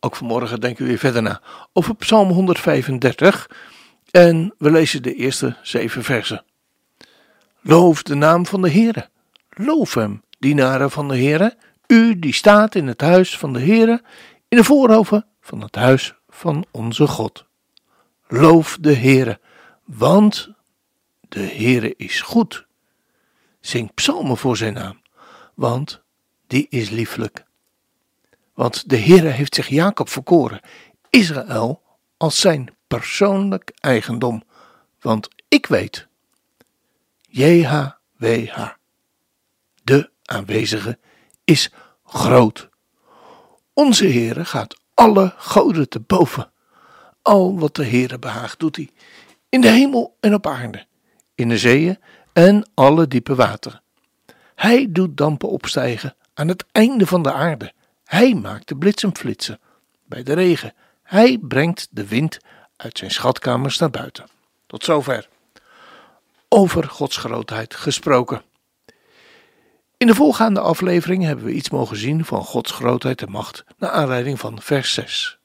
Ook vanmorgen denken we weer verder na over Psalm 135 en we lezen de eerste zeven versen. Loof de naam van de Heere. Loof hem, dienaren van de Heere, u die staat in het huis van de Heere, in de voorhoven van het huis van onze God. Loof de Heere, want de Heere is goed. Zing psalmen voor zijn naam, want die is lieflijk. Want de Heere heeft zich Jacob verkoren, Israël als zijn persoonlijk eigendom. Want ik weet, JHWH, de aanwezige, is groot. Onze Heere gaat alle goden te boven. Al wat de Heere behaagt doet hij, in de hemel en op aarde, in de zeeën en alle diepe wateren. Hij doet dampen opstijgen aan het einde van de aarde. Hij maakt de bliksem flitsen bij de regen. Hij brengt de wind uit zijn schatkamers naar buiten. Tot zover. Over Gods grootheid gesproken. In de volgaande aflevering hebben we iets mogen zien van Gods grootheid en macht naar aanleiding van vers 6.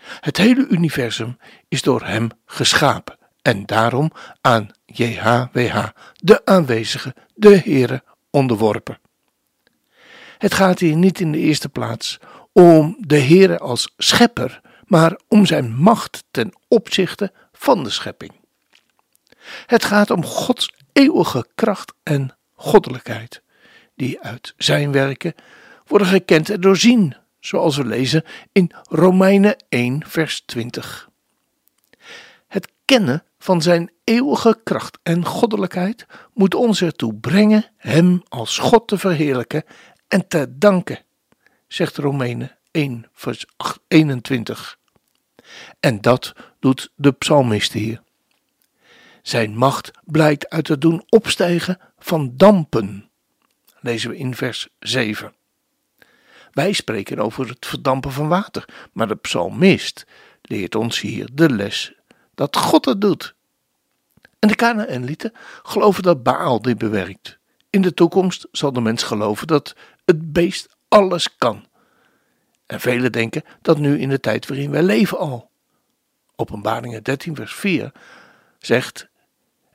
Het hele universum is door Hem geschapen en daarom aan JHWH, de aanwezige, de Heere, onderworpen. Het gaat hier niet in de eerste plaats om de Heere als schepper, maar om zijn macht ten opzichte van de schepping. Het gaat om Gods eeuwige kracht en goddelijkheid, die uit zijn werken worden gekend en doorzien, zoals we lezen in Romeinen 1, vers 20. Het kennen van zijn eeuwige kracht en goddelijkheid moet ons ertoe brengen Hem als God te verheerlijken en te danken, zegt Romeinen 1, vers 21. En dat doet de psalmist hier. Zijn macht blijkt uit het doen opstijgen van dampen, lezen we in vers 7. Wij spreken over het verdampen van water, maar de psalmist leert ons hier de les dat God het doet. En de Kanaanlieten geloven dat Baal dit bewerkt. In de toekomst zal de mens geloven dat het beest alles kan. En velen denken dat nu in de tijd waarin wij leven al. Openbaringen 13 vers 4 zegt,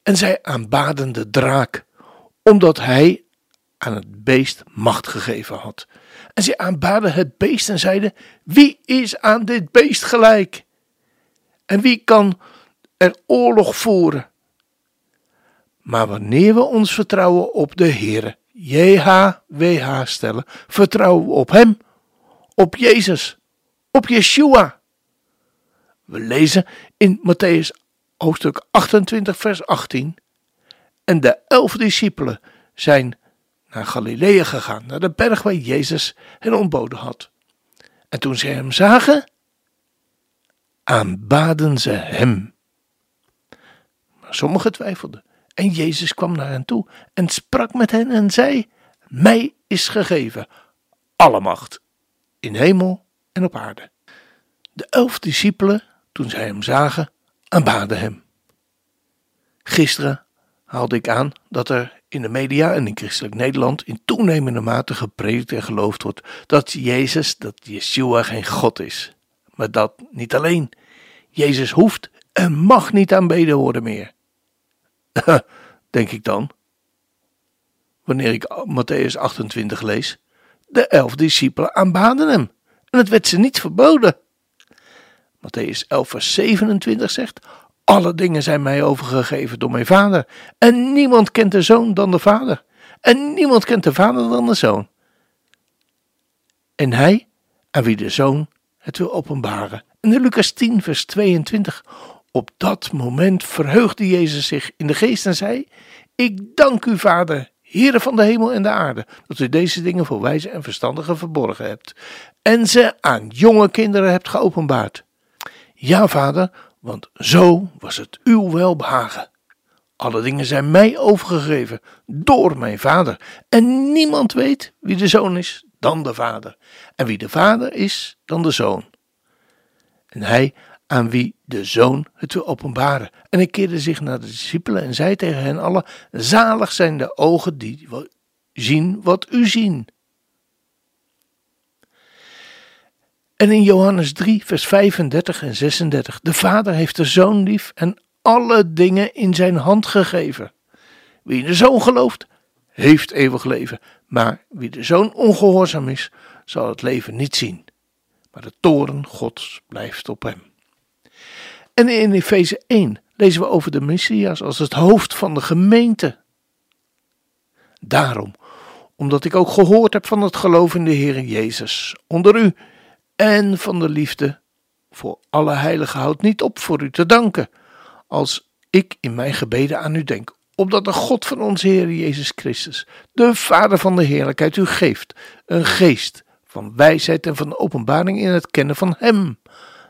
en zij aanbaden de draak, omdat hij aan het beest macht gegeven had. En zij aanbaden het beest en zeiden, wie is aan dit beest gelijk? En wie kan er oorlog voeren? Maar wanneer we ons vertrouwen op de Heere, JHWH stellen, vertrouwen we op Hem, op Jezus, op Yeshua. We lezen in Matthäus hoofdstuk 28, vers 18. En de elf discipelen zijn naar Galilea gegaan, naar de berg waar Jezus hen ontboden had. En toen ze hem zagen, aanbaden ze hem. Maar sommigen twijfelden. En Jezus kwam naar hen toe en sprak met hen en zei: Mij is gegeven alle macht in hemel en op aarde. De elf discipelen, toen zij hem zagen, aanbaden hem. Gisteren haalde ik aan dat er in de media en in christelijk Nederland in toenemende mate gepredikt en geloofd wordt dat Jezus, dat Yeshua geen God is. Maar dat niet alleen. Jezus hoeft en mag niet aanbeden worden meer. denk ik dan. Wanneer ik Matthäus 28 lees. De elf discipelen aanbaden hem. En het werd ze niet verboden. Matthäus 11 vers 27 zegt. Alle dingen zijn mij overgegeven door mijn vader. En niemand kent de zoon dan de vader. En niemand kent de vader dan de zoon. En hij, aan wie de zoon het wil openbaren. En in Lucas 10 vers 22. Op dat moment verheugde Jezus zich in de geest en zei: Ik dank u, Vader, Heere van de hemel en de aarde, dat u deze dingen voor wijze en verstandigen verborgen hebt en ze aan jonge kinderen hebt geopenbaard. Ja, Vader, want zo was het uw welbehagen. Alle dingen zijn mij overgegeven door mijn vader. En niemand weet wie de zoon is dan de vader. En wie de vader is dan de zoon. En hij aan wie de zoon het wil openbaren. En hij keerde zich naar de discipelen en zei tegen hen allen: Zalig zijn de ogen die zien wat u zien. En in Johannes 3, vers 35 en 36: De Vader heeft de zoon lief en alle dingen in zijn hand gegeven. Wie in de zoon gelooft, heeft eeuwig leven. Maar wie de zoon ongehoorzaam is, zal het leven niet zien. Maar de toren Gods blijft op hem. En in Efeze 1 lezen we over de Messias als het hoofd van de gemeente. Daarom, omdat ik ook gehoord heb van het geloof in de Heer Jezus onder u en van de liefde voor alle heiligen, houd niet op voor u te danken, als ik in mijn gebeden aan u denk, opdat de God van onze Heer Jezus Christus, de Vader van de heerlijkheid, u geeft een geest van wijsheid en van openbaring in het kennen van Hem,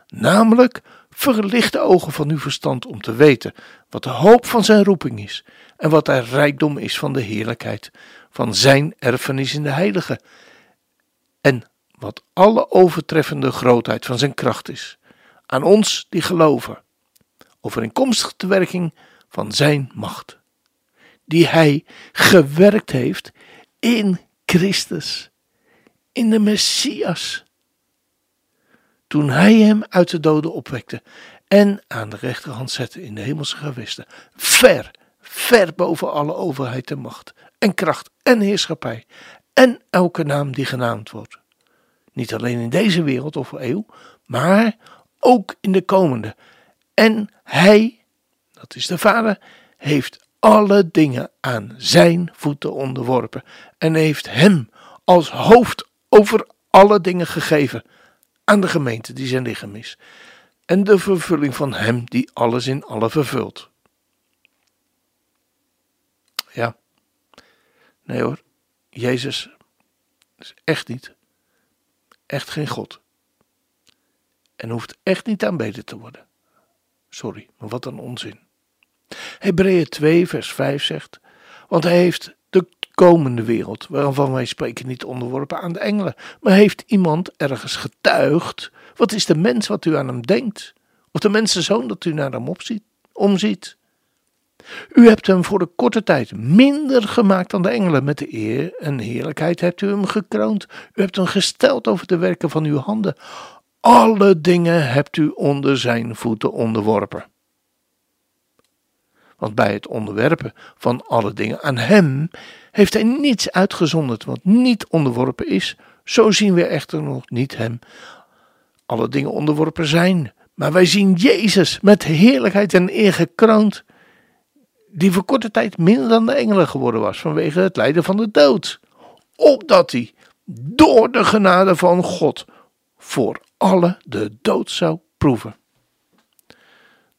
namelijk verlicht de ogen van uw verstand om te weten wat de hoop van zijn roeping is en wat de rijkdom is van de heerlijkheid van zijn erfenis in de heilige en wat alle overtreffende grootheid van zijn kracht is aan ons die geloven overeenkomstig de werking van zijn macht die hij gewerkt heeft in Christus in de Messias toen hij hem uit de doden opwekte en aan de rechterhand zette in de hemelse gewesten, ver, ver boven alle overheid en macht en kracht en heerschappij en elke naam die genaamd wordt. Niet alleen in deze wereld of eeuw, maar ook in de komende. En hij, dat is de Vader, heeft alle dingen aan zijn voeten onderworpen en heeft hem als hoofd over alle dingen gegeven aan de gemeente die zijn lichaam is, en de vervulling van Hem die alles in alle vervult. Ja, nee hoor, Jezus is echt niet, echt geen God. En hoeft echt niet aanbeden te worden. Sorry, maar wat een onzin. Hebreeën 2, vers 5 zegt: Want hij heeft de komende wereld, waarvan wij spreken niet onderworpen aan de engelen. Maar heeft iemand ergens getuigd? Wat is de mens wat u aan hem denkt? Of de mensenzoon dat u naar hem opziet, omziet? U hebt hem voor de korte tijd minder gemaakt dan de engelen. Met de eer en heerlijkheid hebt u hem gekroond. U hebt hem gesteld over de werken van uw handen. Alle dingen hebt u onder zijn voeten onderworpen. Want bij het onderwerpen van alle dingen aan hem heeft hij niets uitgezonderd wat niet onderworpen is. Zo zien we echter nog niet hem alle dingen onderworpen zijn. Maar wij zien Jezus met heerlijkheid en eer gekroond, die voor korte tijd minder dan de engelen geworden was vanwege het lijden van de dood. Opdat hij door de genade van God voor alle de dood zou proeven.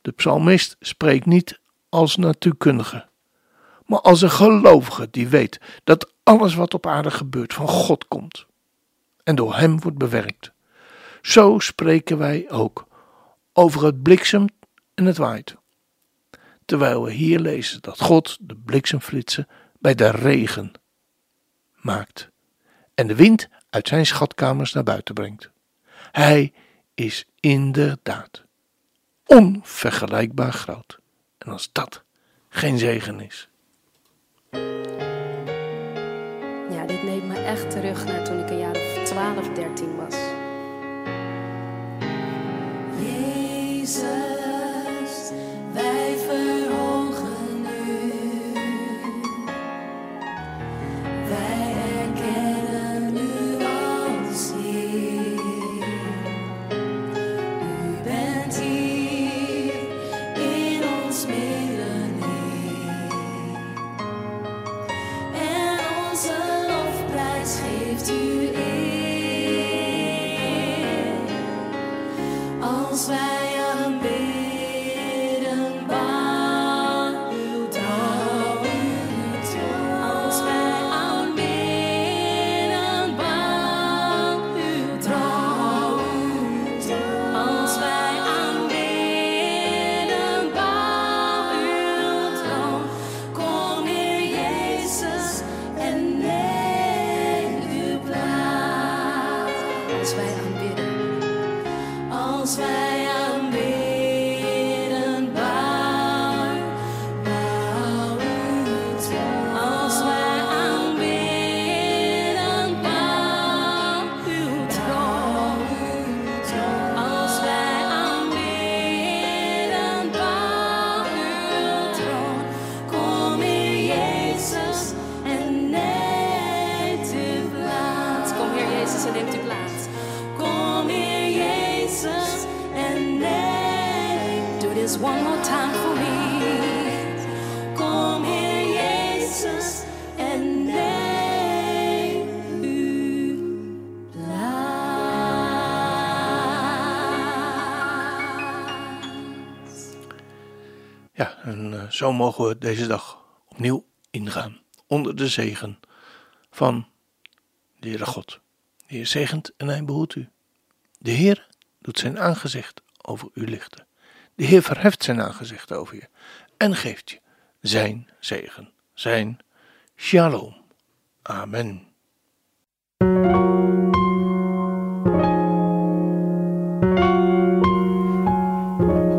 De psalmist spreekt niet als natuurkundige, maar als een gelovige die weet dat alles wat op aarde gebeurt van God komt en door Hem wordt bewerkt. Zo spreken wij ook over het bliksem en het waait. Terwijl we hier lezen dat God de bliksemflitsen bij de regen maakt en de wind uit zijn schatkamers naar buiten brengt. Hij is inderdaad onvergelijkbaar groot. En als dat geen zegen is. Ja, dit neemt me echt terug naar toen ik een jaar of 12, 13 was. Jezus. sweat. En uh, zo mogen we deze dag opnieuw ingaan. Onder de zegen van de Heere God. De Heer zegent en hij behoedt u. De Heer doet zijn aangezicht over u lichten. De Heer verheft zijn aangezicht over je en geeft je zijn zegen, zijn shalom. Amen.